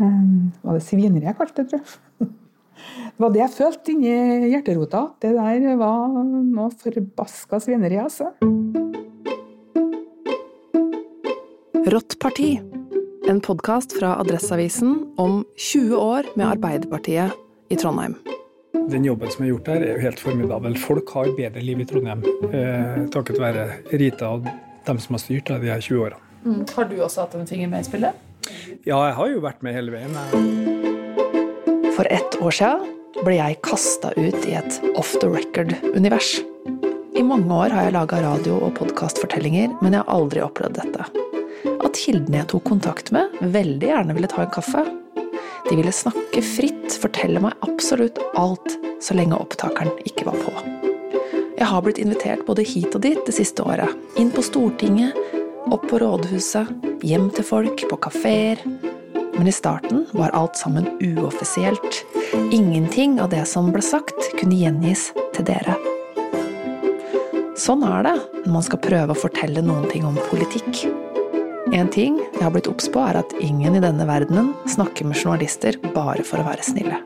Um, var det svineri jeg kalte det, tror jeg. Det var det jeg følte inni hjerterota. Det der var noe forbaska svineri, altså. Rått parti. En podkast fra Adresseavisen om 20 år med Arbeiderpartiet i Trondheim. Den jobben som er gjort der, er jo helt formidabel. Folk har bedre liv i Trondheim eh, takket være Rita og dem som har styrt de her 20 årene. Mm. Har du også hatt en finger med i spillet? Ja, jeg har jo vært med hele veien. For ett år siden ble jeg kasta ut i et off the record-univers. I mange år har jeg laga radio- og podkastfortellinger, men jeg har aldri opplevd dette. At kildene jeg tok kontakt med, veldig gjerne ville ta en kaffe. De ville snakke fritt, fortelle meg absolutt alt, så lenge opptakeren ikke var på. Jeg har blitt invitert både hit og dit det siste året. Inn på Stortinget, opp på rådhuset, hjem til folk, på kafeer. Men i starten var alt sammen uoffisielt. Ingenting av det som ble sagt, kunne gjengis til dere. Sånn er det når man skal prøve å fortelle noen ting om politikk. En ting jeg har blitt obs på, er at ingen i denne verdenen snakker med journalister bare for å være snille.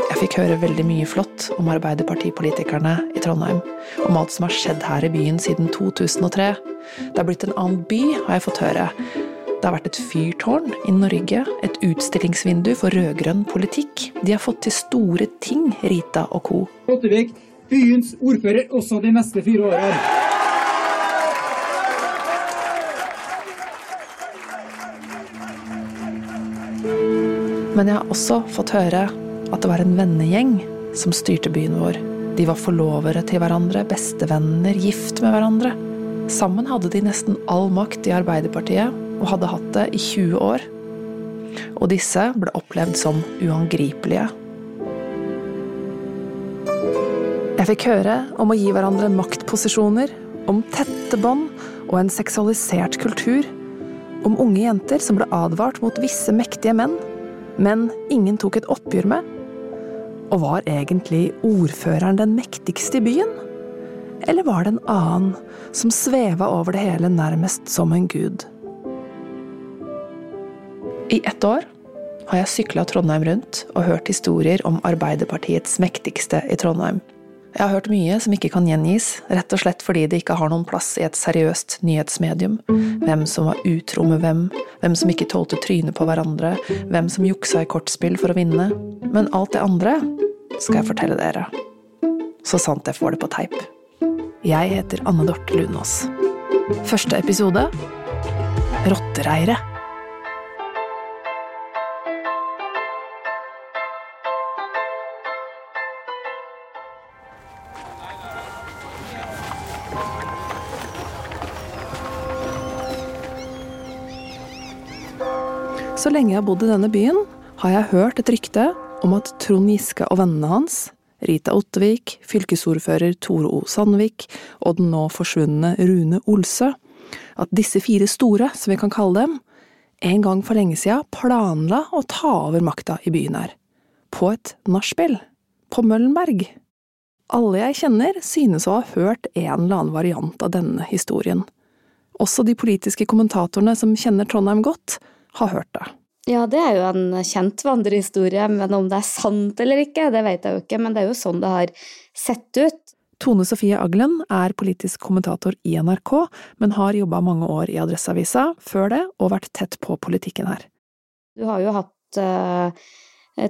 Jeg fikk høre veldig mye flott om Arbeiderpartipolitikerne i Trondheim, om alt som har skjedd her i byen siden 2003. Det har blitt en annen by, har jeg fått høre. Det har vært et fyrtårn i Norge, et utstillingsvindu for rød-grønn politikk. De har fått til store ting, Rita og co. Ottevik, byens ordfører også de neste fire årene. Men jeg har også fått høre at det var en vennegjeng som styrte byen vår. De var forlovere til hverandre, bestevenner, gift med hverandre. Sammen hadde de nesten all makt i Arbeiderpartiet, og hadde hatt det i 20 år. Og disse ble opplevd som uangripelige. Jeg fikk høre om å gi hverandre maktposisjoner, om tette bånd og en seksualisert kultur. Om unge jenter som ble advart mot visse mektige menn, men ingen tok et oppgjør med. Og var egentlig ordføreren den mektigste i byen? Eller var det en annen som sveva over det hele nærmest som en gud? I ett år har jeg sykla Trondheim rundt og hørt historier om Arbeiderpartiets mektigste i Trondheim. Jeg har hørt mye som ikke kan gjengis, rett og slett fordi det ikke har noen plass i et seriøst nyhetsmedium. Hvem som var utro med hvem, hvem som ikke tålte trynet på hverandre, hvem som juksa i kortspill for å vinne. Men alt det andre skal jeg fortelle dere. Så sant jeg får det på teip. Jeg heter Anne Dorthe Lunås. Første episode Rottereiret. Så lenge jeg har bodd i denne byen, har jeg hørt et rykte om at Trond Giske og vennene hans, Rita Ottevik, fylkesordfører Tore O. Sandvik og den nå forsvunne Rune Olsø, at disse fire store, som vi kan kalle dem, en gang for lenge siden planla å ta over makta i byen her. På et nachspiel. På Møllenberg. Alle jeg kjenner synes å ha hørt en eller annen variant av denne historien. Også de politiske kommentatorene som kjenner Trondheim godt, har hørt det. Ja, det er jo en kjent vandrehistorie, men om det er sant eller ikke, det vet jeg jo ikke, men det er jo sånn det har sett ut. Tone Sofie Aglen er politisk kommentator i NRK, men har jobba mange år i Adresseavisa før det, og vært tett på politikken her. Du har jo hatt uh,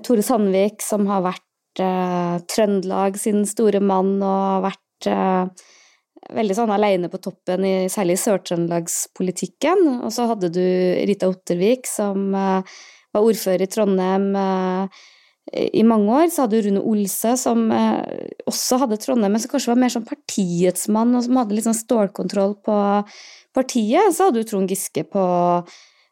Tore Sandvik, som har vært uh, Trøndelag sin store mann, og vært uh, veldig sånn aleine på toppen, i, særlig i sør-trøndelagspolitikken. Og så hadde du Rita Ottervik, som uh, var ordfører i Trondheim uh, i mange år. Så hadde du Rune Olse, som uh, også hadde Trondheim, men som kanskje var mer sånn partiets mann, og som hadde litt sånn stålkontroll på partiet. Så hadde du Trond Giske på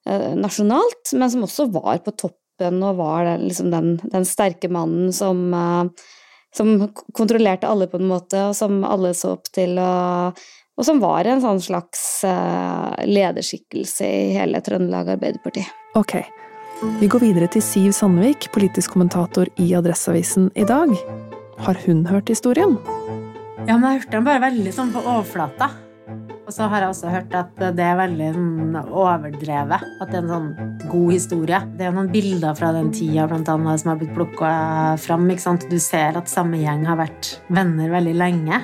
eh, nasjonalt, men som også var på toppen og var liksom den, den sterke mannen som, eh, som kontrollerte alle på en måte, og som alle så opp til, og, og som var en sånn slags eh, lederskikkelse i hele Trøndelag Arbeiderparti. Ok, vi går videre til Siv Sandvik, politisk kommentator i Adresseavisen i dag. Har hun hørt historien? Ja, men jeg hørte den bare veldig sånn på overflata. Og så har jeg også hørt at det er veldig overdrevet. At det er en sånn god historie. Det er noen bilder fra den tida blant annet, som har blitt plukka fram. Ikke sant? Du ser at samme gjeng har vært venner veldig lenge.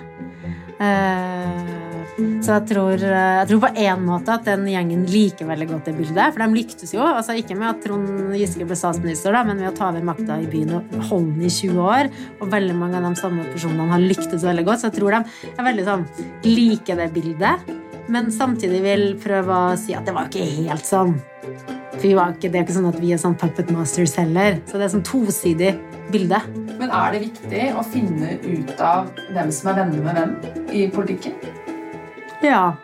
Eh, så jeg tror, jeg tror på én måte at den gjengen liker veldig godt det bildet. For de lyktes jo. altså Ikke med at Trond Giske ble statsminister, da, men med å ta over makta i byen og holde den i 20 år. Og veldig mange av de samme personene har lyktes veldig godt. Så jeg tror de er veldig sånn liker det bildet. Men samtidig vil prøve å si at det var ikke helt sånn. For ikke, det er ikke sånn at vi er sånn puppet masters heller. Så det er sånn tosidig bilde. Men er det viktig å finne ut av hvem som er venner med hvem i politikken? Ja.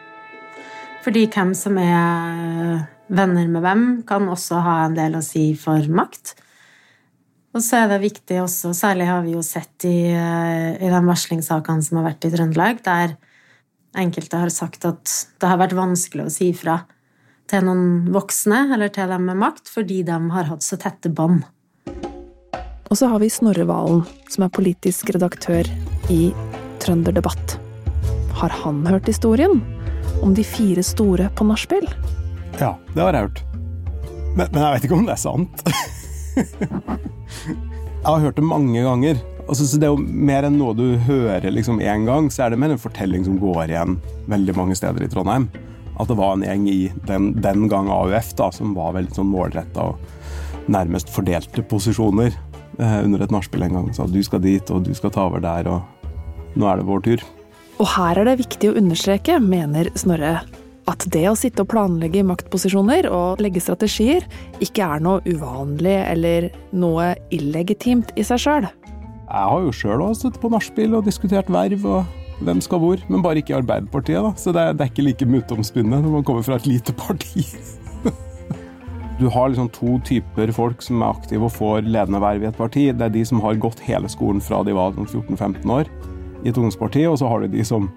Fordi hvem som er venner med hvem, kan også ha en del å si for makt. Og så er det viktig også, særlig har vi jo sett i, i de varslingssakene som har vært i Trøndelag, der enkelte har sagt at det har vært vanskelig å si fra til noen voksne eller til dem med makt, fordi de har hatt så tette bånd. Og så har vi Snorre Valen, som er politisk redaktør i Trønderdebatt. Har han hørt historien? Om de fire store på nachspiel? Ja, det har jeg hørt. Men, men, jeg vet ikke om det er sant. jeg har hørt det mange ganger. Altså, så det er jo mer enn noe du hører liksom gang, så er det mer en fortelling som går igjen veldig mange steder i Trondheim. At det var en gjeng i den, den gang AUF da, som var veldig sånn målretta og nærmest fordelte posisjoner eh, under et nachspiel en gang. Sa du skal dit, og du skal ta over der, og nå er det vår tur. Og her er det viktig å understreke, mener Snorre, at det å sitte og planlegge i maktposisjoner og legge strategier ikke er noe uvanlig eller noe illegitimt i seg sjøl. Jeg har jo sjøl sittet på nachspiel og diskutert verv og hvem skal hvor, men bare ikke i Arbeiderpartiet. da. Så det er, det er ikke like muteomspunnet når man kommer fra et lite parti. Du har liksom to typer folk som er aktive og får ledende verv i et parti. Det er de som har gått hele skolen fra de var 14-15 år i et ungdomsparti, og så har du de som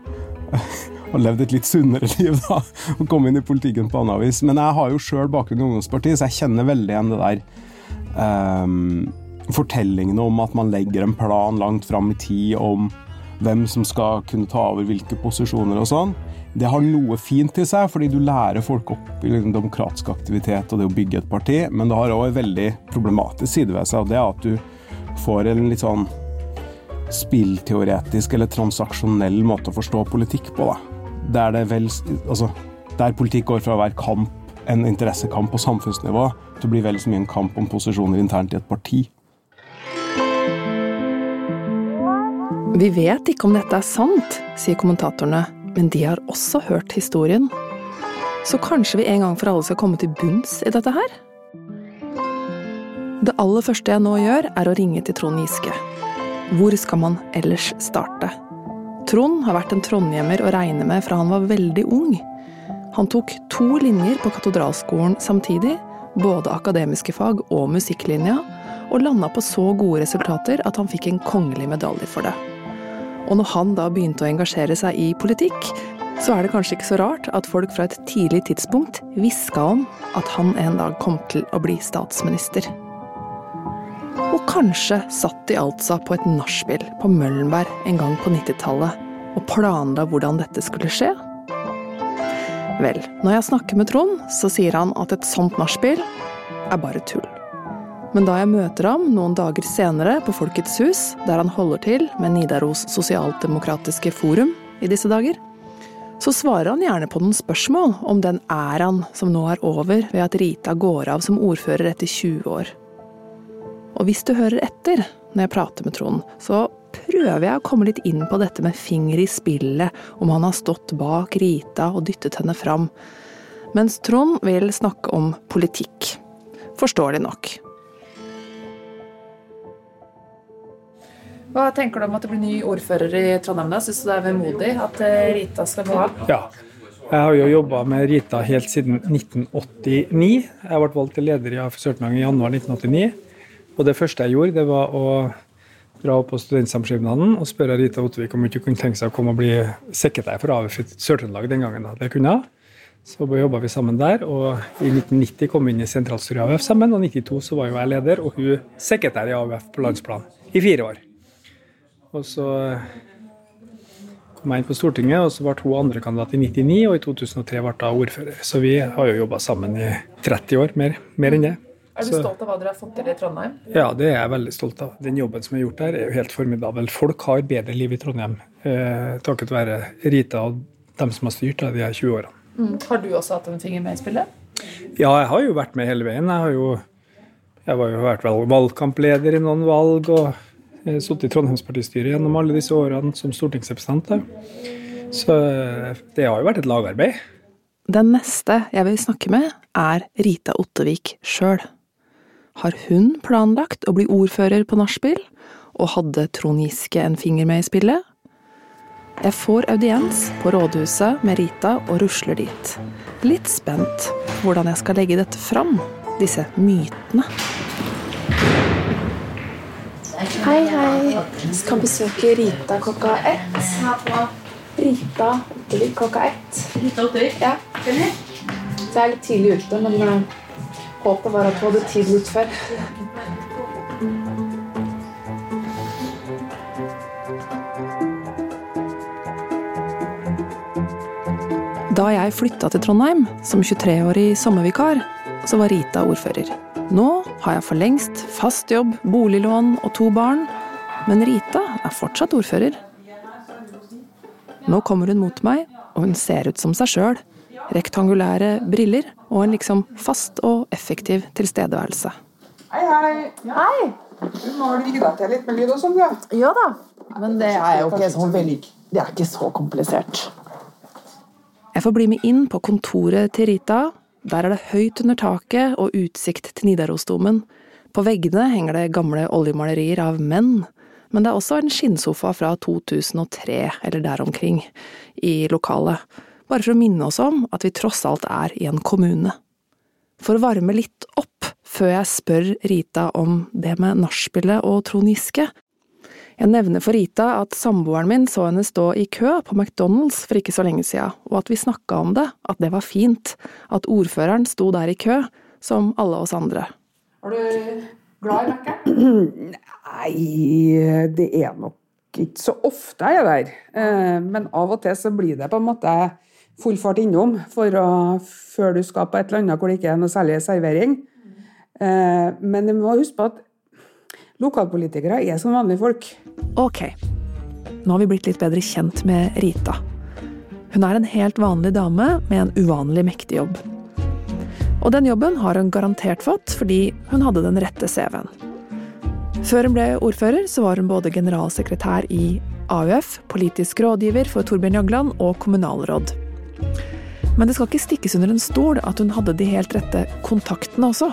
har levd et litt sunnere liv da, og kommet inn i politikken på annet vis. Men jeg har jo sjøl bakgrunn i ungdomspartiet, så jeg kjenner veldig igjen det der um, Fortellingene om at man legger en plan langt fram i tid om hvem som skal kunne ta over hvilke posisjoner og sånn. Det har noe fint i seg, fordi du lærer folk opp i liksom demokratisk aktivitet og det å bygge et parti, men det har òg en veldig problematisk side ved seg, og det er at du får en litt sånn spillteoretisk eller transaksjonell måte å forstå politikk på. Da. Der, vel, altså, der politikk går fra å være kamp, en interessekamp på samfunnsnivå til å bli vel så mye en kamp om posisjoner internt i et parti. Vi vet ikke om dette er sant, sier kommentatorene, men de har også hørt historien. Så kanskje vi en gang for alle skal komme til bunns i dette her? Det aller første jeg nå gjør, er å ringe til Trond Giske. Hvor skal man ellers starte? Trond har vært en trondhjemmer å regne med fra han var veldig ung. Han tok to linjer på katedralskolen samtidig, både akademiske fag og musikklinja, og landa på så gode resultater at han fikk en kongelig medalje for det. Og når han da begynte å engasjere seg i politikk, så er det kanskje ikke så rart at folk fra et tidlig tidspunkt hviska om at han en dag kom til å bli statsminister. Og kanskje satt de altså på et nachspiel på Møllenberg en gang på 90-tallet og planla hvordan dette skulle skje? Vel, når jeg snakker med Trond, så sier han at et sånt nachspiel er bare tull. Men da jeg møter ham noen dager senere på Folkets hus, der han holder til med Nidaros sosialdemokratiske forum i disse dager, så svarer han gjerne på noen spørsmål om den æraen som nå er over ved at Rita går av som ordfører etter 20 år. Og hvis du hører etter når jeg prater med Trond, så prøver jeg å komme litt inn på dette med finger i spillet, om han har stått bak Rita og dyttet henne fram. Mens Trond vil snakke om politikk. Forståelig nok. Hva tenker du om at det blir ny ordfører i Trondheim? da? Syns du det er vemodig at eh, Rita skal gå av? Ja, Jeg har jo jobba med Rita helt siden 1989. Jeg ble valgt til leder i AF Sør-Trøndelag i januar 1989. Og det første jeg gjorde, det var å dra opp på studentsamskipnaden og spørre Rita Ottervik om hun ikke kunne tenke seg å komme og bli sekretær for AF Sør-Trøndelag den gangen. Det kunne jeg. Så jobba vi sammen der, og i 1990 kom vi inn i sentralstyret i AUF sammen. Og i 1992 så var jo jeg leder, og hun sekretær i AUF på landsplan i fire år. Og så kom jeg inn på Stortinget, og så ble hun andrekandidat i 99, og i 2003 ble hun ordfører. Så vi har jo jobba sammen i 30 år, mer, mer enn det. Er du Så- stolt av hva dere har fått til i Trondheim? Ja, det er jeg veldig stolt av. Den jobben som er gjort der, er jo helt formidabel. Folk har bedre liv i Trondheim eh, takket være Rita og dem som har styrt de her 20 årene. Mm. Har du også hatt en finger med i spillet? Ja, jeg har jo vært med hele veien. Jeg har jo jeg har jo vært valgkampleder i noen valg og eh, sittet i Trondheimspartistyret gjennom alle disse årene som stortingsrepresentant. Så eh, det har jo vært et lagarbeid. Den neste jeg vil snakke med, er Rita Ottevik sjøl. Har hun planlagt å bli ordfører på nachspiel, og hadde Trond Giske en finger med i spillet? Jeg får audiens på rådhuset med Rita og rusler dit. Litt spent på hvordan jeg skal legge dette fram, disse mytene. Hei, hei. Skal besøke Rita klokka ett. Rita Ottevik klokka ett. Rita Ottevik? Ja. Så jeg er litt tidlig ute, men eh, håpet var at hun hadde tid litt før. Da jeg flytta til Trondheim som 23-årig sommervikar, så var Rita ordfører. Nå har jeg for lengst fast jobb, boliglån og to barn, men Rita er fortsatt ordfører. Nå kommer hun mot meg, og hun ser ut som seg sjøl. Rektangulære briller og en liksom fast og effektiv tilstedeværelse. Hei, hei. Hei! Du må vel rigge deg til litt med lyd og sånn, du? Ja da. Men det er jo ikke så veldig Det er ikke så komplisert. Jeg får bli med inn på kontoret til Rita. Der er det høyt under taket og utsikt til Nidarosdomen. På veggene henger det gamle oljemalerier av menn, men det er også en skinnsofa fra 2003 eller der omkring i lokalet, bare for å minne oss om at vi tross alt er i en kommune. For å varme litt opp før jeg spør Rita om det med nachspielet og Trond Giske, jeg nevner for Rita at samboeren min så henne stå i kø på McDonald's for ikke så lenge siden, og at vi snakka om det, at det var fint, at ordføreren sto der i kø, som alle oss andre. Er du glad i Mækkern? Nei, det er nok ikke så ofte jeg er der. Eh, Men av og til så blir det på en måte full fart innom å, før du skal på et eller annet hvor det ikke er noe særlig servering. Eh, Men du må huske på at lokalpolitikere er som vanlige folk. Ok, nå har vi blitt litt bedre kjent med Rita. Hun er en helt vanlig dame med en uvanlig mektig jobb. Og den jobben har hun garantert fått fordi hun hadde den rette CV-en. Før hun ble ordfører, så var hun både generalsekretær i AUF, politisk rådgiver for Torbjørn Jagland og kommunalråd. Men det skal ikke stikkes under en stol at hun hadde de helt rette kontaktene også.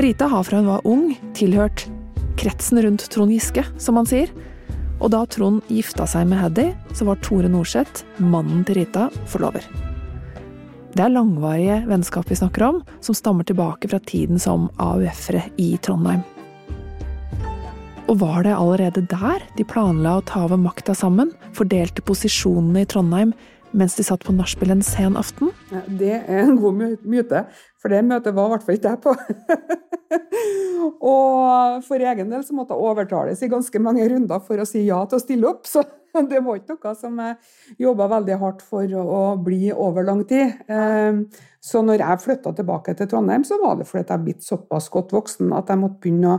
Rita har fra hun var ung tilhørt kretsen rundt Trond Giske, som han sier. Og da Trond gifta seg med Haddy, så var Tore Norseth, mannen til Rita, forlover. Det er langvarige vennskap vi snakker om, som stammer tilbake fra tiden som AUF-ere i Trondheim. Og var det allerede der de planla å ta over makta sammen, fordelte posisjonene i Trondheim mens de satt på nachspiel en sen aften? Det er en god myte, for det møtet var i hvert fall ikke jeg på. og for egen del så måtte jeg overtales i ganske mange runder for å si ja til å stille opp. Så det var ikke noe som jeg jobba veldig hardt for å bli over lang tid. Eh, Så når jeg flytta tilbake til Trondheim, så var det fordi jeg blitt såpass godt voksen at jeg måtte begynne å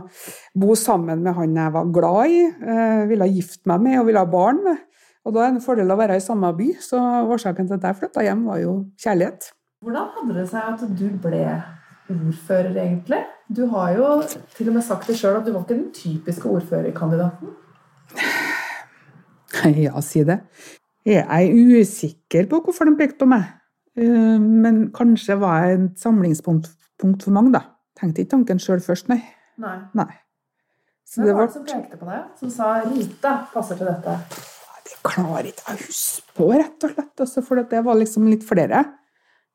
bo sammen med han jeg var glad i, eh, ville gifte meg med og ville ha barn med. Og da er det en fordel å være i samme by, så årsaken til at jeg flytta hjem, var jo kjærlighet. Hvordan hadde det seg at du ble ordfører, egentlig? Du har jo til og med sagt det sjøl at du var ikke den typiske ordførerkandidaten. Ja, si det. Jeg er usikker på hvorfor de pekte på meg. Eh, Men kanskje var jeg et samlingspunkt for mange, da. Tenkte ikke tanken sjøl først, nei. Nei. nei. Så Hvem var det som pekte på deg? Som sa 'Rita passer til dette'? Det klarer ikke å huske på, rett og slett. Også, for det var liksom litt flere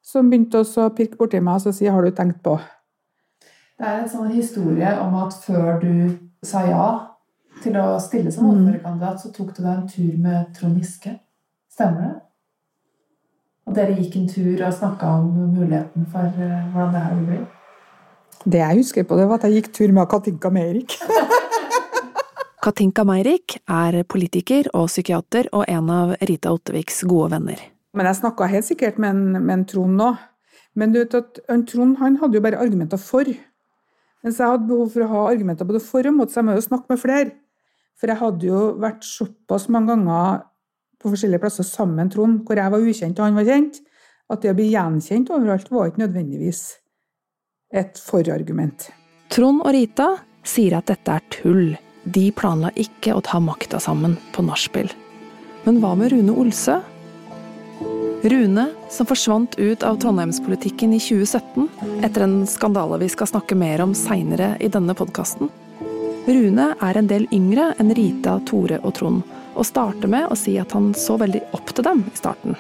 som begynte å pirke borti meg og si 'har du tenkt på'? Det er en sånn historie om at før du sa ja til å stille som ordførerkandidat, så tok du deg en tur med Trond Giske. Stemmer det? Og dere gikk en tur og snakka om muligheten for eh, hvordan det her vil bli? Det jeg husker på, det var at jeg gikk tur med Katinka Meirik. Katinka Meirik er politiker og psykiater og en av Rita Otteviks gode venner. Men jeg snakka helt sikkert med en, med en Trond nå. Men du vet at en Trond han hadde jo bare argumenter for. Mens jeg hadde behov for å ha argumenter både for og mot, så jeg må jo snakke med flere. For jeg hadde jo vært såpass mange ganger på forskjellige plasser sammen med Trond, hvor jeg var ukjent og han var kjent, at det å bli gjenkjent overalt var ikke nødvendigvis et forargument. Trond og Rita sier at dette er tull. De planla ikke å ta makta sammen på nachspiel. Men hva med Rune Olsø? Rune, som forsvant ut av trondheimspolitikken i 2017, etter en skandale vi skal snakke mer om seinere i denne podkasten. Rune er en del yngre enn Rita, Tore og Trond, og starter med å si at han så veldig opp til dem i starten.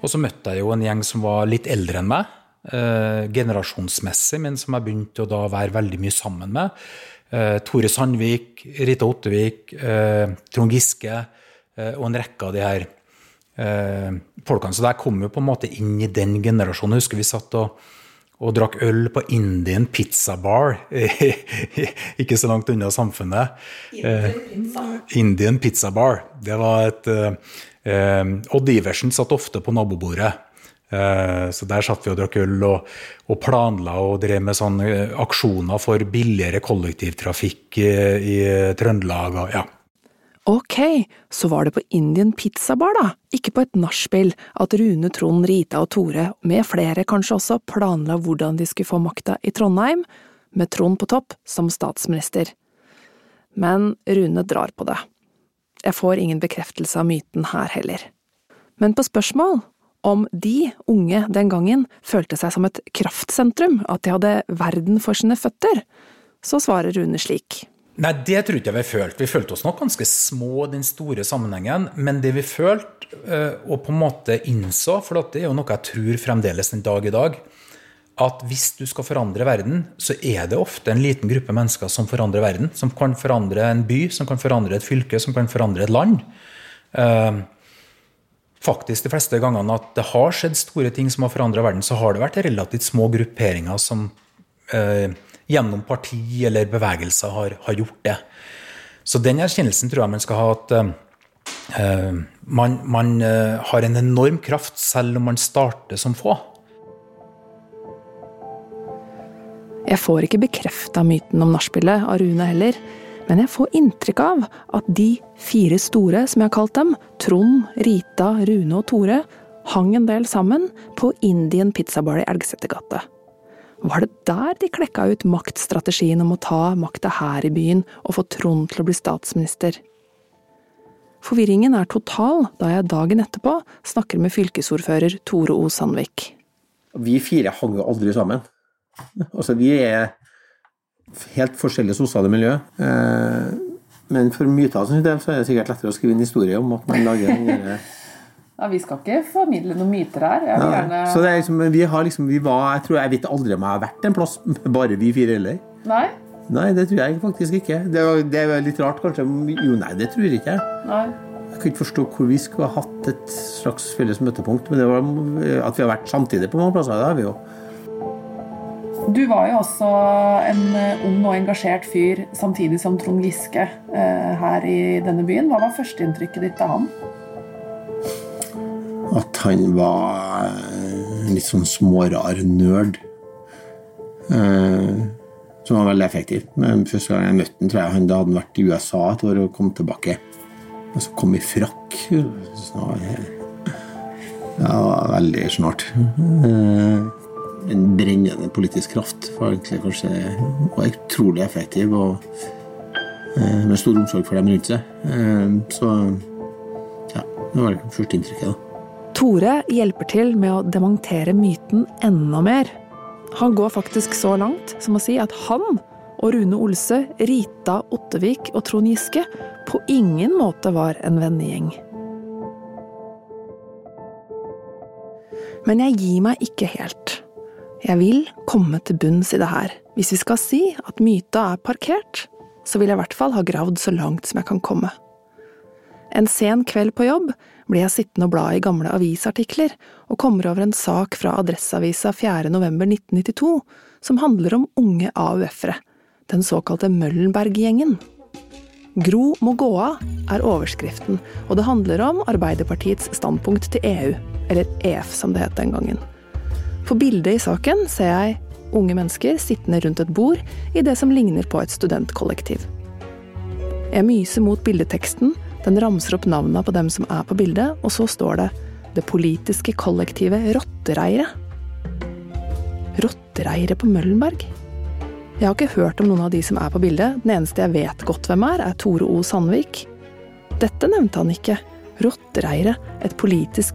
Og så møtte jeg jo en gjeng som var litt eldre enn meg, eh, generasjonsmessig, men som jeg begynte å da være veldig mye sammen med. Eh, Tore Sandvik, Rita Ottevik, eh, Trond Giske eh, og en rekke av de her eh, folkene. Så der kom jo på en måte inn i den generasjonen. Jeg husker vi satt og, og drakk øl på Indian Pizza Bar, ikke så langt unna Samfunnet. Indian Pizza Bar. Det var et eh, Odd Iversen satt ofte på nabobordet. Eh, så der satt vi og drakk øl og, og planla og drev med sånne eh, aksjoner for billigere kollektivtrafikk i, i Trøndelag. Og, ja. Ok, så var det på Indian Pizza Bar, da, ikke på et nachspiel, at Rune, Trond, Rita og Tore, med flere kanskje også, planla hvordan de skulle få makta i Trondheim, med Trond på topp som statsminister. Men Rune drar på det. Jeg får ingen bekreftelse av myten her heller. Men på spørsmål om de unge den gangen følte seg som et kraftsentrum, at de hadde verden for sine føtter, så svarer Rune slik. Nei, det tror ikke jeg vi følte. Vi følte oss nok ganske små i den store sammenhengen. Men det vi følte, eh, og på en måte innså, for det er jo noe jeg tror fremdeles den dag i dag, at hvis du skal forandre verden, så er det ofte en liten gruppe mennesker som forandrer verden. Som kan forandre en by, som kan forandre et fylke, som kan forandre et land. Faktisk de fleste gangene at det har skjedd store ting som har forandra verden, så har det vært relativt små grupperinger som eh, gjennom parti eller bevegelser har, har, gjort det. Så den erkjennelsen tror jeg man skal ha at eh, man, man har en enorm kraft selv om man starter som få. Jeg får ikke bekrefta myten om nachspielet av Rune heller, men jeg får inntrykk av at de fire store, som jeg har kalt dem, Trond, Rita, Rune og Tore, hang en del sammen på Indian Pizza Bar i Elgsetergata. Var det der de klekka ut maktstrategien om å ta makta her i byen og få Trond til å bli statsminister? Forvirringen er total da jeg dagen etterpå snakker med fylkesordfører Tore O. Sandvik. Vi fire hang jo aldri sammen. Altså, vi er helt forskjellige sosiale miljø. Eh, men for myter sin del så er det sikkert lettere å skrive en historie om at man lager en ja, Vi skal ikke formidle noen myter her. Ja, gjerne... så det er liksom, vi har liksom, vi var, jeg, tror, jeg vet aldri om jeg har vært en plass bare vi fire heller. Nei? Nei, det tror jeg faktisk ikke. Det, var, det er litt rart, kanskje. Jo, nei, det tror jeg ikke. Nei. Jeg kan ikke forstå hvor vi skulle ha hatt et slags felles møtepunkt. Men det var at vi har vært samtidig på mange plasser, det har vi jo. Du var jo også en ung og engasjert fyr samtidig som Trond Giske eh, her i denne byen. Hva var førsteinntrykket ditt av han? At han var en litt sånn smårar nerd. Eh, som var veldig effektiv. Men første gang jeg møtte han, tror jeg han da hadde han vært i USA et år og kom tilbake. Og så kom i frakk. Så, ja, veldig snart. En brennende politisk kraft. Var egentlig kanskje var utrolig effektiv og eh, med stor omsorg for dem rundt seg. Eh, så ja, det var det første inntrykket. da. Tore hjelper til med å dementere myten enda mer. Han går faktisk så langt som å si at han og Rune Olse, Rita Ottevik og Trond Giske på ingen måte var en vennegjeng. Men jeg gir meg ikke helt. Jeg vil komme til bunns i det her. Hvis vi skal si at myta er parkert, så vil jeg i hvert fall ha gravd så langt som jeg kan komme. En sen kveld på jobb blir jeg sittende og bla i gamle avisartikler, og kommer over en sak fra Adresseavisa 4. november 1992 som handler om unge AUF-ere, den såkalte Møllenberg-gjengen. Gro må gå av er overskriften, og det handler om Arbeiderpartiets standpunkt til EU, eller EF som det het den gangen. På bildet i saken ser jeg unge mennesker sittende rundt et bord i det som ligner på et studentkollektiv. Jeg myser mot bildeteksten, den ramser opp navnene på dem som er på bildet, og så står det Det politiske kollektivet Rottereire'. Rottereire på Møllenberg? Jeg har ikke hørt om noen av de som er på bildet, den eneste jeg vet godt hvem er, er Tore O. Sandvik. Dette nevnte han ikke. Rottereire, et politisk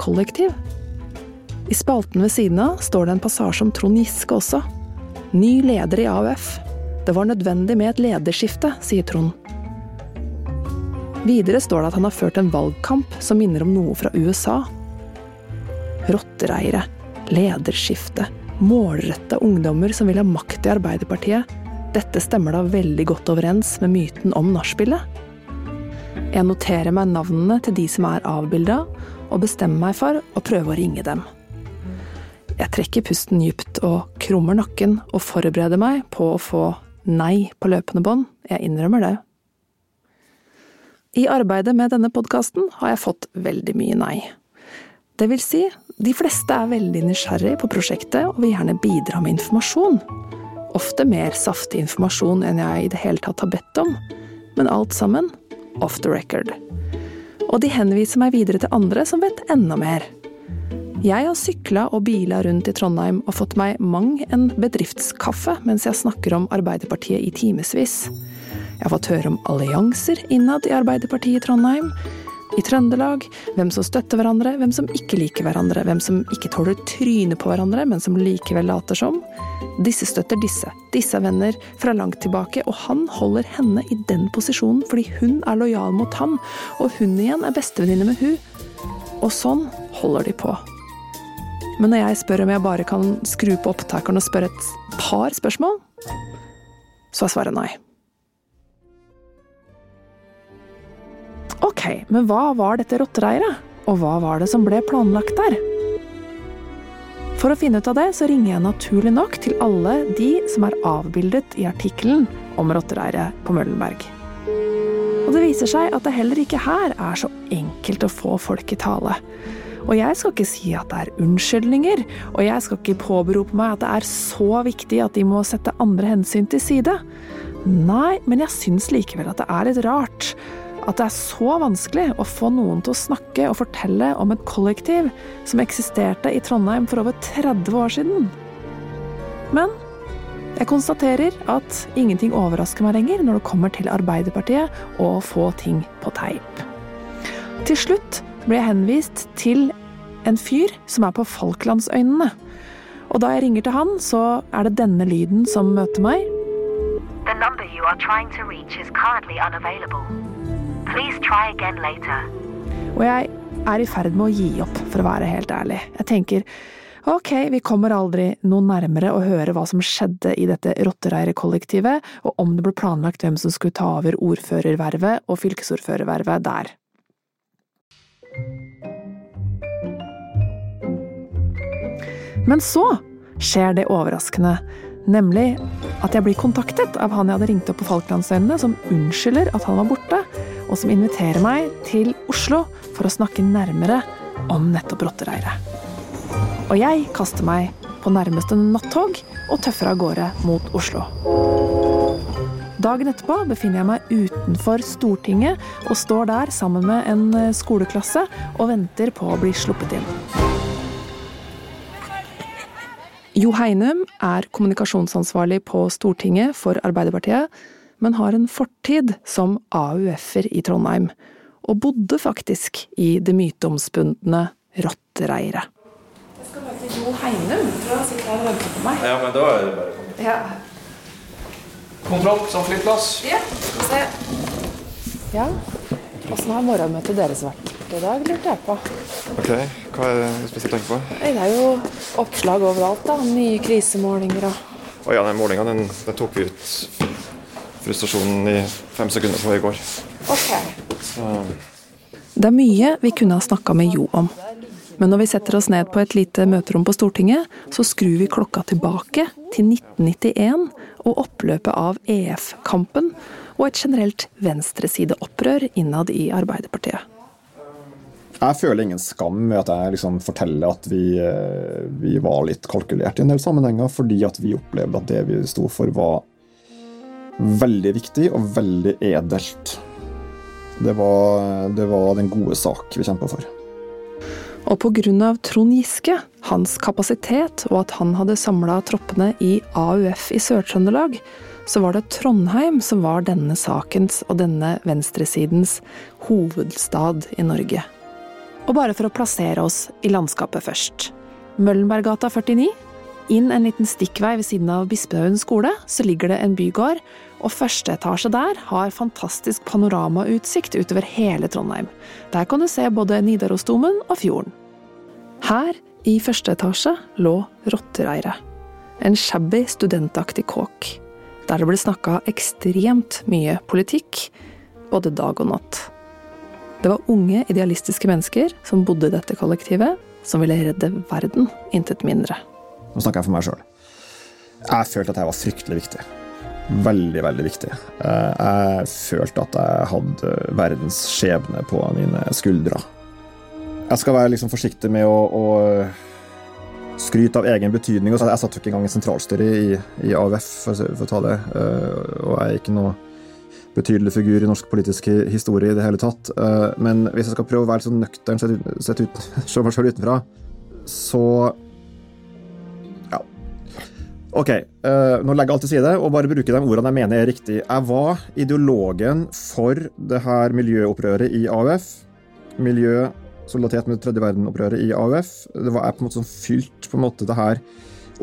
Kollektiv. I spalten ved siden av står det en passasje om Trond Giske også. Ny leder i AUF. Det var nødvendig med et lederskifte, sier Trond. Videre står det at han har ført en valgkamp som minner om noe fra USA. Rottereire, lederskifte, målrette ungdommer som vil ha makt i Arbeiderpartiet. Dette stemmer da veldig godt overens med myten om nachspielet. Jeg noterer meg navnene til de som er avbilda, og bestemmer meg for å prøve å ringe dem. Jeg trekker pusten dypt og krummer nakken og forbereder meg på å få nei på løpende bånd. Jeg innrømmer det. I arbeidet med denne podkasten har jeg fått veldig mye nei. Det vil si, de fleste er veldig nysgjerrig på prosjektet og vil gjerne bidra med informasjon. Ofte mer saftig informasjon enn jeg i det hele tatt har bedt om, men alt sammen off the record. Og de henviser meg videre til andre som vet enda mer. Jeg har sykla og bila rundt i Trondheim og fått meg mang en bedriftskaffe mens jeg snakker om Arbeiderpartiet i timevis. Jeg har fått høre om allianser innad i Arbeiderpartiet i Trondheim, i Trøndelag, hvem som støtter hverandre, hvem som ikke liker hverandre, hvem som ikke tåler trynet på hverandre, men som likevel later som. Disse støtter disse, disse er venner fra langt tilbake, og han holder henne i den posisjonen fordi hun er lojal mot han, og hun igjen er bestevenninne med hun. Og sånn holder de på. Men når jeg spør om jeg bare kan skru på opptakeren og spørre et par spørsmål, så er svaret nei. Ok, men hva var dette rottereiret? Og hva var det som ble planlagt der? For å finne ut av det, så ringer jeg naturlig nok til alle de som er avbildet i artikkelen om rottereiret på Møllenberg. Og det viser seg at det heller ikke her er så enkelt å få folk i tale. Og jeg skal ikke si at det er unnskyldninger, og jeg skal ikke påberope meg at det er så viktig at de må sette andre hensyn til side. Nei, men jeg syns likevel at det er litt rart at det er så vanskelig å få noen til å snakke og fortelle om et kollektiv som eksisterte i Trondheim for over 30 år siden. Men jeg konstaterer at ingenting overrasker meg lenger når det kommer til Arbeiderpartiet og få ting på teip. Til slutt ble jeg henvist til en fyr som er på Falklandsøynene. Og da jeg ringer til han, så er det denne lyden som møter meg. The number you are trying to reach is currently unavailable. Og jeg er i ferd med å gi opp, for å være helt ærlig. Jeg tenker ok, vi kommer aldri noe nærmere å høre hva som skjedde i dette rottereierkollektivet, og om det ble planlagt hvem som skulle ta over ordførervervet og fylkesordførervervet der. Men så skjer det overraskende, nemlig at jeg blir kontaktet av han jeg hadde ringt opp på Falklandsøyene, som unnskylder at han var borte, og som inviterer meg til Oslo for å snakke nærmere om nettopp rottereiret. Og jeg kaster meg på nærmeste nattog og tøffer av gårde mot Oslo. Dagen etterpå befinner jeg meg utenfor Stortinget og står der sammen med en eh, skoleklasse og venter på å bli sluppet inn. Jo Heinum er kommunikasjonsansvarlig på Stortinget for Arbeiderpartiet, men har en fortid som AUF-er i Trondheim, og bodde faktisk i det myteomspundne Rottereiret. Jeg skal bare til Jo Heinum, tror jeg sitter her og venter på meg. Ja, men da er det bare å komme. Ja. Kontroll, sånn flyplass. Ja, skal se. Ja, åssen har morgenmøtet deres vært i dag, lurte jeg på. Ok, hva er det du spesielt tenker på? Det er jo oppslag overalt, da. Nye krisemålinger og Å ja, den målinga den, den tok vi ut frustrasjonen i fem sekunder på i går. Ok. Så Det er mye vi kunne ha snakka med Jo om. Men når vi setter oss ned på et lite møterom på Stortinget, så skrur vi klokka tilbake til 1991 og oppløpet av EF-kampen og et generelt venstresideopprør innad i Arbeiderpartiet. Jeg føler ingen skam med at jeg liksom forteller at vi, eh, vi var litt kalkulert i en del sammenhenger, fordi at vi opplevde at det vi sto for, var veldig viktig og veldig edelt. Det var, det var den gode sak vi kjempa for. Og pga. Trond Giske, hans kapasitet og at han hadde samla troppene i AUF i Sør-Trøndelag, så var det Trondheim som var denne sakens og denne venstresidens hovedstad i Norge. Og bare for å plassere oss i landskapet først. Møllenberggata 49. Inn en liten stikkvei ved siden av Bispehaugen skole, så ligger det en bygård, og første etasje der har fantastisk panoramautsikt utover hele Trondheim. Der kan du se både Nidarosdomen og fjorden. Her, i første etasje, lå Rottereiret. En shabby, studentaktig kåk. Der det ble snakka ekstremt mye politikk, både dag og natt. Det var unge, idealistiske mennesker som bodde i dette kollektivet, som ville redde verden, intet mindre. Nå snakker jeg for meg sjøl. Jeg følte at jeg var fryktelig viktig. Veldig, veldig viktig. Eh, Jeg følte at jeg hadde verdens skjebne på mine skuldre. Jeg skal være liksom forsiktig med å, å skryte av egen betydning. Jeg satt jo ikke engang i sentralstyret i, i AUF, for, for å ta det. Eh, Og jeg er ikke noe betydelig figur i norsk politisk historie i det hele tatt. Eh, Men hvis jeg skal prøve å være litt sånn nøktern, sett sett ut, selv utenfra, så Ok, eh, nå legger jeg alt til side og bare bruker de ordene jeg mener er riktig. Jeg var ideologen for det her miljøopprøret i AUF. Miljø, solidaritet med tredje verden-opprøret i AUF. Det var jeg på en måte som fylt på en måte det her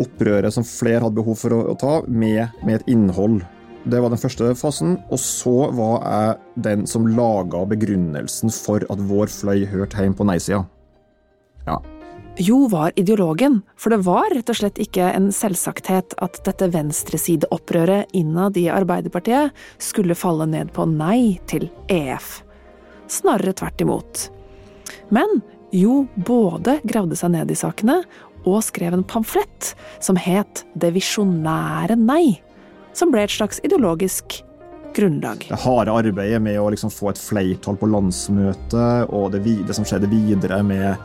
opprøret som flere hadde behov for å, å ta, med, med et innhold. Det var den første fasen. Og så var jeg den som laga begrunnelsen for at vår fløy hørte hjemme på nei-sida. Ja. Jo var ideologen, for det var rett og slett ikke en selvsagthet at dette venstresideopprøret innad i Arbeiderpartiet skulle falle ned på nei til EF. Snarere tvert imot. Men Jo både gravde seg ned i sakene og skrev en pamflett som het Det visjonære nei, som ble et slags ideologisk grunnlag. det harde arbeidet med å liksom få et flertall på landsmøtet, og det, det som skjedde videre med,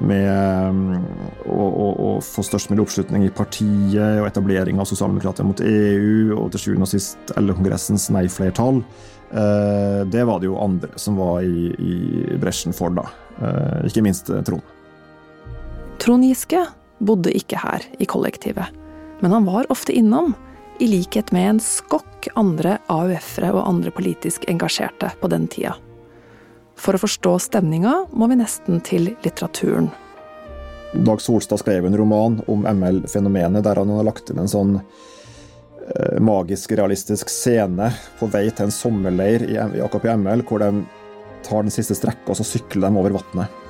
med å, å, å få størst mulig oppslutning i partiet, og etablering av sosialdemokrater mot EU, og til sjuende og sist LO-kongressens nei-flertall, eh, det var det jo andre som var i, i bresjen for, da. Eh, ikke minst eh, Trond. Trond Giske bodde ikke her i kollektivet, men han var ofte innom, i likhet med en skokk andre AUF-ere og andre politisk engasjerte på den tida. For å forstå stemninga må vi nesten til litteraturen. Dag Solstad skrev en roman om ML-fenomenet, der han har lagt inn en sånn eh, magisk, realistisk scene på vei til en sommerleir i, AKP ML, hvor de tar den siste strekka, og så sykler de over vannet.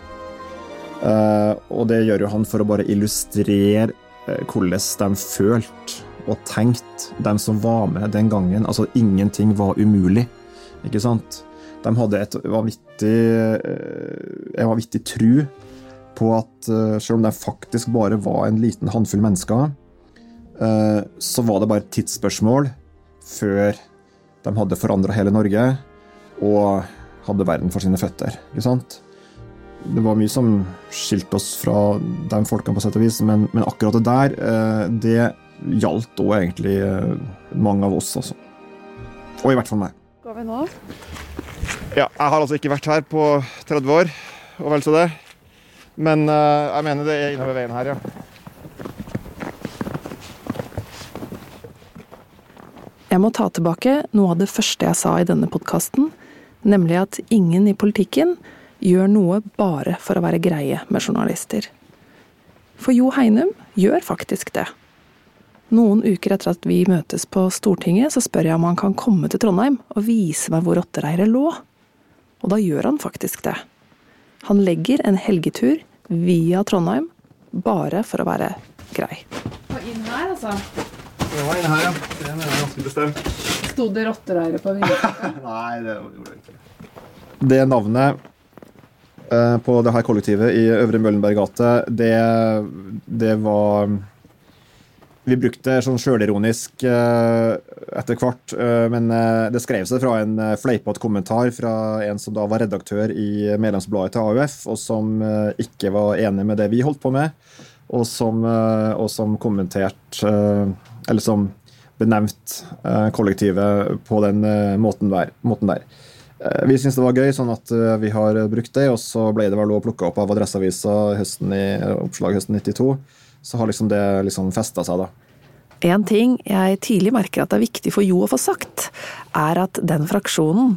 Eh, og det gjør jo han for å bare illustrere eh, hvordan de følte og tenkte, de som var med den gangen. Altså, ingenting var umulig, ikke sant? De hadde et vanvittig, eh, en vanvittig tru på at eh, selv om de faktisk bare var en liten håndfull mennesker, eh, så var det bare et tidsspørsmål før de hadde forandra hele Norge og hadde verden for sine føtter. ikke sant? det var mye som skilte oss fra de folkene, på sett og vis, men, men akkurat det der, det gjaldt òg egentlig mange av oss, altså. Og i hvert fall meg. Vi nå? Ja, jeg har altså ikke vært her på 30 år, og vel så det. Men uh, jeg mener det er innover veien her, ja. Jeg må ta tilbake noe av det første jeg sa i denne podkasten, nemlig at ingen i politikken gjør noe bare for å være greie med journalister. For Jo Heinum gjør faktisk det. Noen uker etter at vi møtes på Stortinget, så spør jeg om han kan komme til Trondheim og vise meg hvor rottereiret lå. Og da gjør han faktisk det. Han legger en helgetur via Trondheim bare for å være grei. Og inn her, altså. Det var inne her, ja. Det er ganske bestemt. Sto det rottereire på vinduet? Nei, det gjorde det ikke. Det navnet eh, på det her kollektivet i Øvre Møllenberg gate, det, det var Vi brukte det sånn sjølironisk eh, etter hvert, eh, men eh, det skrev seg fra en fleipete kommentar fra en som da var redaktør i medlemsbladet til AUF, og som ikke var enig med det vi holdt på med, og som, og som kommenterte Eller som benevnt eh, kollektivet på den måten der. Måten der. Vi syntes det var gøy, sånn at vi har brukt det. Og så ble det vel også plukka opp av Adresseavisa høsten i, oppslag høsten 92. Så har liksom det liksom festa seg, da. En ting jeg tidlig merker at det er viktig for Jo å få sagt, er at den fraksjonen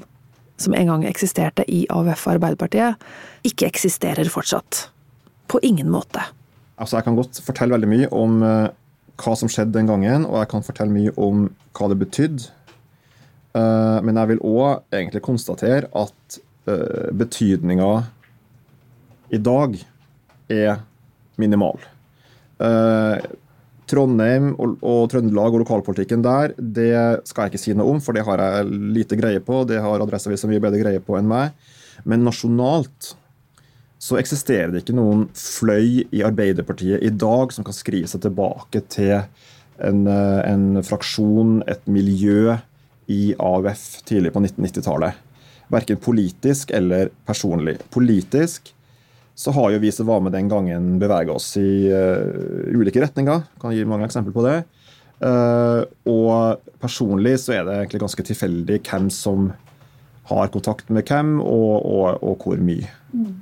som en gang eksisterte i AUF og Arbeiderpartiet, ikke eksisterer fortsatt. På ingen måte. Altså, Jeg kan godt fortelle veldig mye om eh, hva som skjedde den gangen, og jeg kan fortelle mye om hva det betydde. Eh, men jeg vil òg egentlig konstatere at uh, betydninga i dag er minimal. Eh, Trondheim og, og Trøndelag og lokalpolitikken der, det skal jeg ikke si noe om, for det har jeg lite greie på. Det har Adresseavisa mye bedre greie på enn meg. Men nasjonalt så eksisterer det ikke noen fløy i Arbeiderpartiet i dag som kan skrive seg tilbake til en, eh, en fraksjon, et miljø, i AUF tidlig på 1990-tallet. Verken politisk eller personlig. Politisk så har jo vi som var med den gangen, bevega oss i uh, ulike retninger. Kan gi mange eksempler på det. Uh, og personlig så er det egentlig ganske tilfeldig hvem som har kontakt med hvem, og, og, og hvor mye. Mm.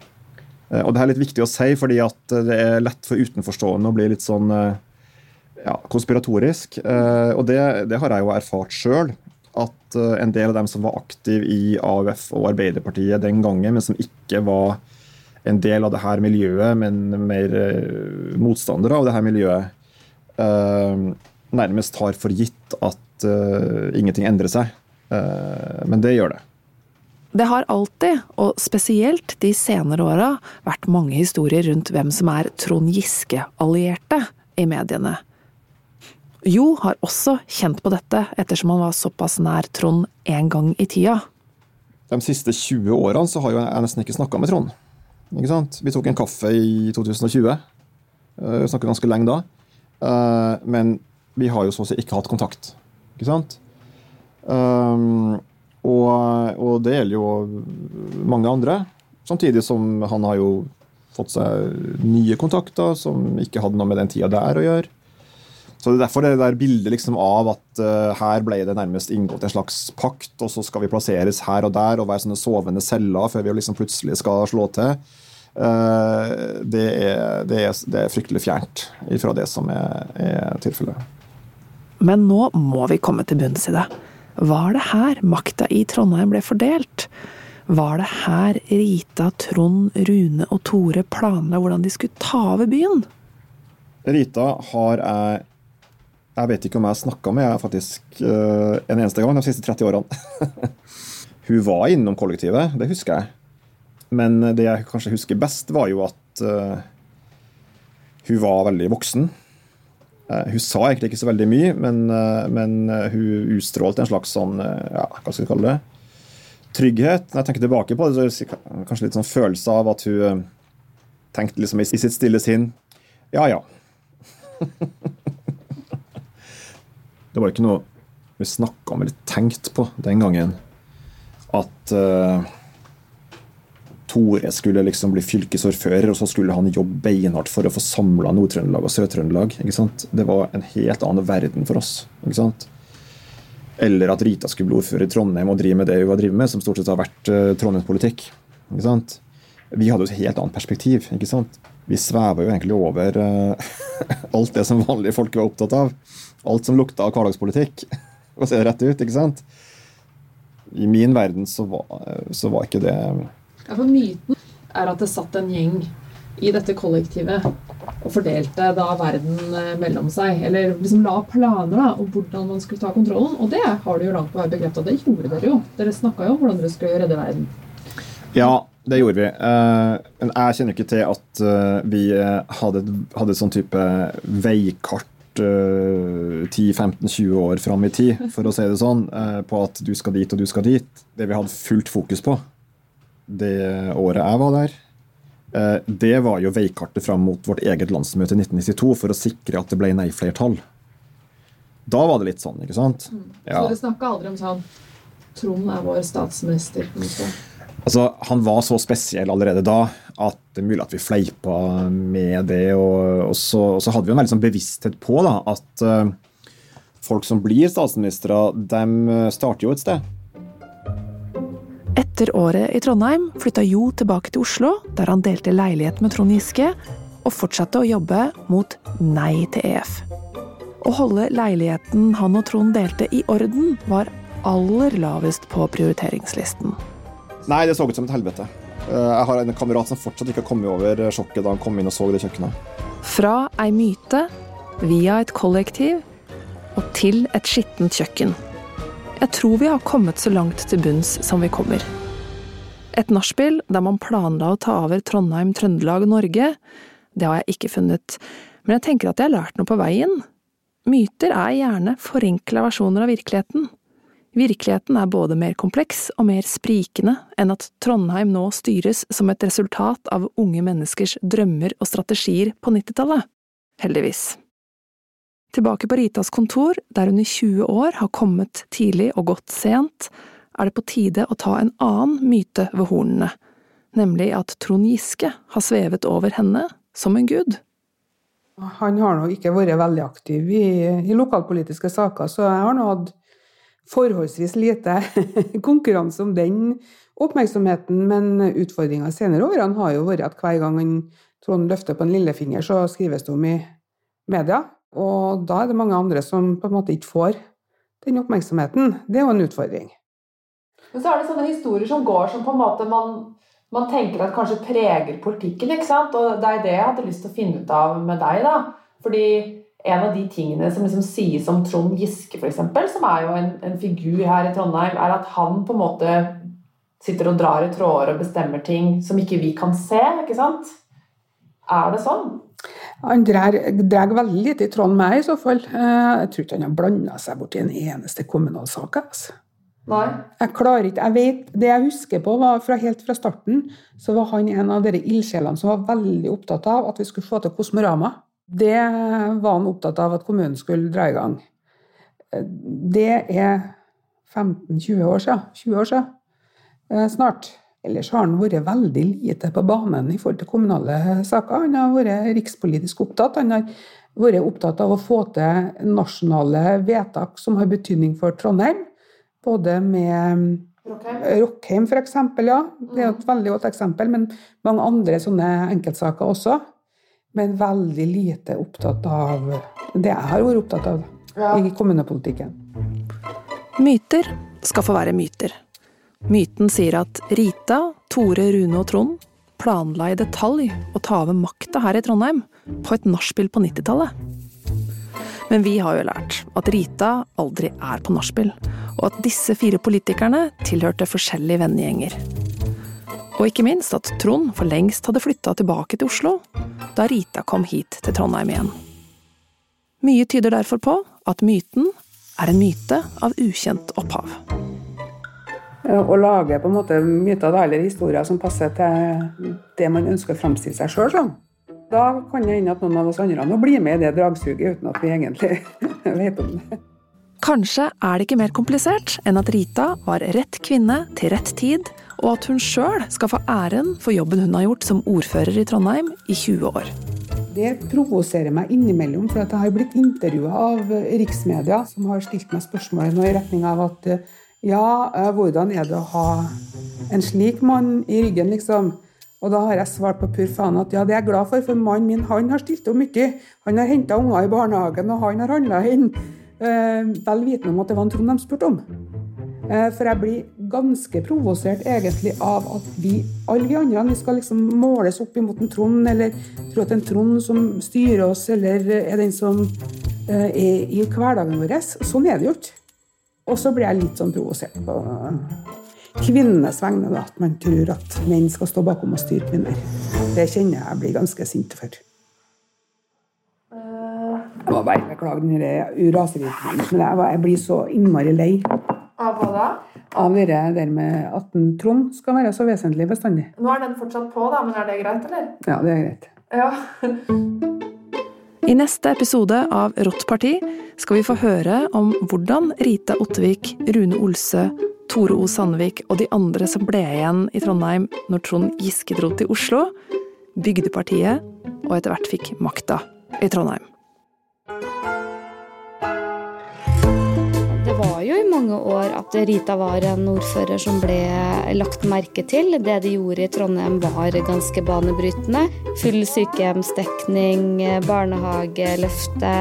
Uh, og det er litt viktig å si, fordi at det er lett for utenforstående å bli litt sånn ja, konspiratorisk. og det, det har jeg jo erfart sjøl at en del av dem som var aktive i AUF og Arbeiderpartiet den gangen, men som ikke var en del av det her miljøet, men mer uh, motstandere av det her miljøet, uh, nærmest har for gitt at uh, ingenting endrer seg. men det gjør det. Det har alltid, og spesielt de senere åra, vært mange historier rundt hvem som er Trond Giske-allierte i mediene. Jo har også kjent på dette, ettersom han var såpass nær Trond en gang i tida. De siste 20 årene så har jeg nesten ikke snakka med Trond. Ikke sant? Vi tok en kaffe i 2020. Vi snakket ganske lenge da. Men vi har jo så å si ikke hatt kontakt. Ikke sant? Um, og, og, det gjelder jo mange andre. Samtidig som han har jo fått seg nye kontakter som ikke hadde noe med den tida der å gjøre. Så det er derfor det der bildet liksom av at uh, her ble det nærmest inngått en slags pakt, og så skal vi plasseres her og der og være sånne sovende celler før vi liksom plutselig skal slå til. Uh, det, er, det, er, det, er, fryktelig fjernt fra det som er, er tilfellet. Men nå må vi komme til bunns i det. Var det her makta i Trondheim ble fordelt? Var det her Rita, Trond, Rune og Tore planla hvordan de skulle ta over byen? Rita har jeg Jeg vet ikke om jeg har snakka med henne faktisk uh, en eneste gang de siste 30 årene. Hun var innom kollektivet, det husker jeg. Men det jeg kanskje husker best, var jo at uh, hun var veldig voksen. Uh, hun sa egentlig ikke så veldig mye, men, men hun utstrålte en slags sånn, ja, hva skal vi kalle det, trygghet. Når jeg tenker tilbake på det, så er det kanskje litt sånn følelse av at hun tenkte liksom i sitt stille sinn Ja, ja. det var ikke noe vi snakka om eller tenkte på den gangen. At Tore skulle liksom bli fylkesordfører, og så skulle han jobbe beinhardt for å få samla Nord-Trøndelag og Sør-Trøndelag. Det var en helt annen verden for oss. ikke sant? Eller at Rita skulle bli ordfører i Trondheim og drive med det hun har drevet med, som stort sett har vært uh, Trondheimspolitikk. ikke sant? Vi hadde jo et helt annet perspektiv. ikke sant? Vi sveva jo egentlig over uh, alt det som vanlige folk var opptatt av. Alt som lukta av hverdagspolitikk. Og se det rett ut, ikke sant? I min verden så var, så var ikke det ja, for Myten er at det satt en gjeng i dette kollektivet og fordelte da verden eh, mellom seg. Eller liksom la planer da, om hvordan man skulle ta kontrollen. Og det har du jo langt på vei bekrefta. Det gjorde dere jo. Dere snakka jo om hvordan dere skulle redde verden. Ja, det gjorde vi. Eh, men jeg kjenner ikke til at eh, vi hadde, hadde sånn type veikart 10-15-20 år fram i tid, for å si det sånn, på at du skal dit og du skal dit. Det vi hadde fullt fokus på, det året jeg var der, uh, det var jo veikartet fram mot vårt eget landsmøte i 1992 for å sikre at det ble nei-flertall. Da var det litt sånn, ikke sant? Mm. Ja. Så dere snakka aldri om sånn Trond er vår statsminister? Altså, Han var så spesiell allerede da at det er mulig at vi fleipa med det. Og, og, så, og så, hadde vi en veldig sånn bevissthet på da, at uh, folk som blir statsministre, de starter jo et sted. Etter året i Trondheim flytta Jo tilbake til Oslo, der han delte leilighet med Trond Giske, og fortsatte å jobbe mot Nei til EF. Å holde leiligheten han og Trond delte i orden, var aller lavest på prioriteringslisten. Nei, det så ut som et helvete. Eh, jeg har en kamerat som fortsatt ikke har kommet over sjokket da han kom inn og så det kjøkkenet. Fra ei myte, via et kollektiv og til et skittent kjøkken. Jeg tror vi har kommet så langt til bunns som vi kommer. Et nachspiel der man planla å ta over Trondheim, Trøndelag, Norge, det har jeg ikke funnet, men jeg tenker at jeg har lært noe på veien. Myter er gjerne forenkla versjoner av virkeligheten. Virkeligheten er både mer kompleks og mer sprikende enn at Trondheim nå styres som et resultat av unge menneskers drømmer og strategier på nittitallet. Heldigvis. Tilbake på Ritas kontor, der hun i 20 år har kommet tidlig og gått sent, er det på tide å ta en annen myte ved hornene, nemlig at Trond Giske har svevet over henne som en gud. Han har nå ikke vært veldig aktiv i, i lokalpolitiske saker, så jeg har nå hatt forholdsvis lite konkurranse om den oppmerksomheten. Men utfordringa senere årene har jo vært at hver gang Trond løfter på en lillefinger, så skrives det om i media. Og da er det mange andre som på en måte ikke får den oppmerksomheten. Det er jo en utfordring. Men så er det sånne historier som går som på en måte man, man tenker at kanskje preger politikken. ikke sant? Og det er det jeg hadde lyst til å finne ut av med deg. da. Fordi en av de tingene som liksom sies om Trond Giske, f.eks., som er jo en, en, figur her i Trondheim, er at han på en måte sitter og drar i tråder og bestemmer ting som ikke vi kan se. ikke sant? Er det sånn? Han drar, drar veldig lite i tråd med meg, i så fall. Eh, jeg tror ikke han har blanda seg borti en eneste kommunal sak. Altså. Nei. Jeg klarer ikke, jeg vet, Det jeg husker på, var fra helt fra starten, så var han en av dere ildsjelene som var veldig opptatt av at vi skulle få til Kosmorama. Det var han opptatt av at kommunen skulle dra i gang. Det er 15-20 år siden. 20 år siden. Eh, snart. Ellers har han vært veldig lite på banen i forhold til kommunale saker. Han har vært rikspolitisk opptatt. Han har vært opptatt av å få til nasjonale vedtak som har betydning for Trondheim. Både med Rockheim, for eksempel, ja. Det er et veldig godt eksempel. Men mange andre sånne enkeltsaker også. Men veldig lite opptatt av det jeg har vært opptatt av ja. i kommunepolitikken. Myter skal få være myter. Myten sier at Rita, Tore, Rune og Trond planla i detalj å ta over makta her i Trondheim på et nachspiel på 90-tallet. Men vi har jo lært at Rita aldri er på nachspiel, og at disse fire politikerne tilhørte forskjellige vennegjenger. Og ikke minst at Trond for lengst hadde flytta tilbake til Oslo da Rita kom hit til Trondheim igjen. Mye tyder derfor på at myten er en myte av ukjent opphav. Å lage på en måte myter eller historier som passer til det man ønsker å framstille seg sjøl som. Da kan det hende at noen av oss andre nå blir med i det dragsuget uten at vi egentlig vet om det. Kanskje er det ikke mer komplisert enn at Rita var rett kvinne til rett tid og at hun sjøl skal få æren for jobben hun har gjort som ordfører i Trondheim i 20 år. Det provoserer meg innimellom, for jeg har blitt intervjua av riksmedia, som har stilt meg spørsmål i retning av at ja, hvordan er det å ha en slik mann i ryggen, liksom? Og da har jeg svart på pur faen at ja, det er jeg glad for, for mannen min han har stilt opp mye. Han har henta unger i barnehagen, og han har handla inn. Eh, vel vitende om at det var en Trond de spurte om. Eh, for jeg blir ganske provosert egentlig av at vi, alle vi andre, vi skal liksom måles opp imot en Trond, eller tro at en Trond som styrer oss, eller er den som eh, er i hverdagen vår. Sånn er det jo ikke. Og så blir jeg litt sånn provosert på kvinnenes vegne, da, at man tror at menn skal stå bakom og styre kvinner. Det kjenner jeg jeg blir ganske sint for. Jeg må bare beklage den raseriet, men jeg blir så innmari lei. Av hva da? Av det der med at en Trond skal være så vesentlig bestandig. Nå er den fortsatt på, da, men er det greit, eller? Ja, det er greit. Ja. I neste episode av Rått parti skal vi få høre om hvordan Rita Ottervik, Rune Olsø Tore O. Sandvik og de andre som ble igjen i Trondheim når Trond Giske dro til Oslo, bygde partiet og etter hvert fikk makta i Trondheim. Mange år at Rita var en ordfører som ble lagt merke til. Det de gjorde i Trondheim var ganske banebrytende. Full sykehjemsdekning, barnehageløfte.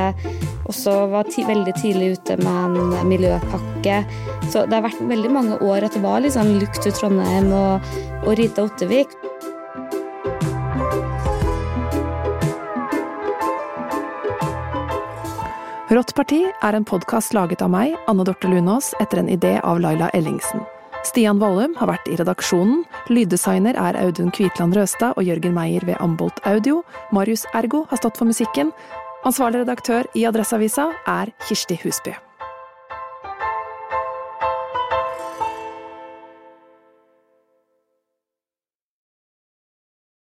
Også var veldig tidlig ute med en miljøpakke. Så det har vært veldig mange år at det var liksom lukt til Trondheim og, og Rita Ottervik. Rått parti er en podkast laget av meg, Anne Dorte Lunås, etter en idé av Laila Ellingsen. Stian Vollum har vært i redaksjonen, lyddesigner er Audun Kvitland Røstad og Jørgen Meier ved Ambolt Audio, Marius Ergo har stått for musikken, ansvarlig redaktør i Adresseavisa er Kirsti Husby.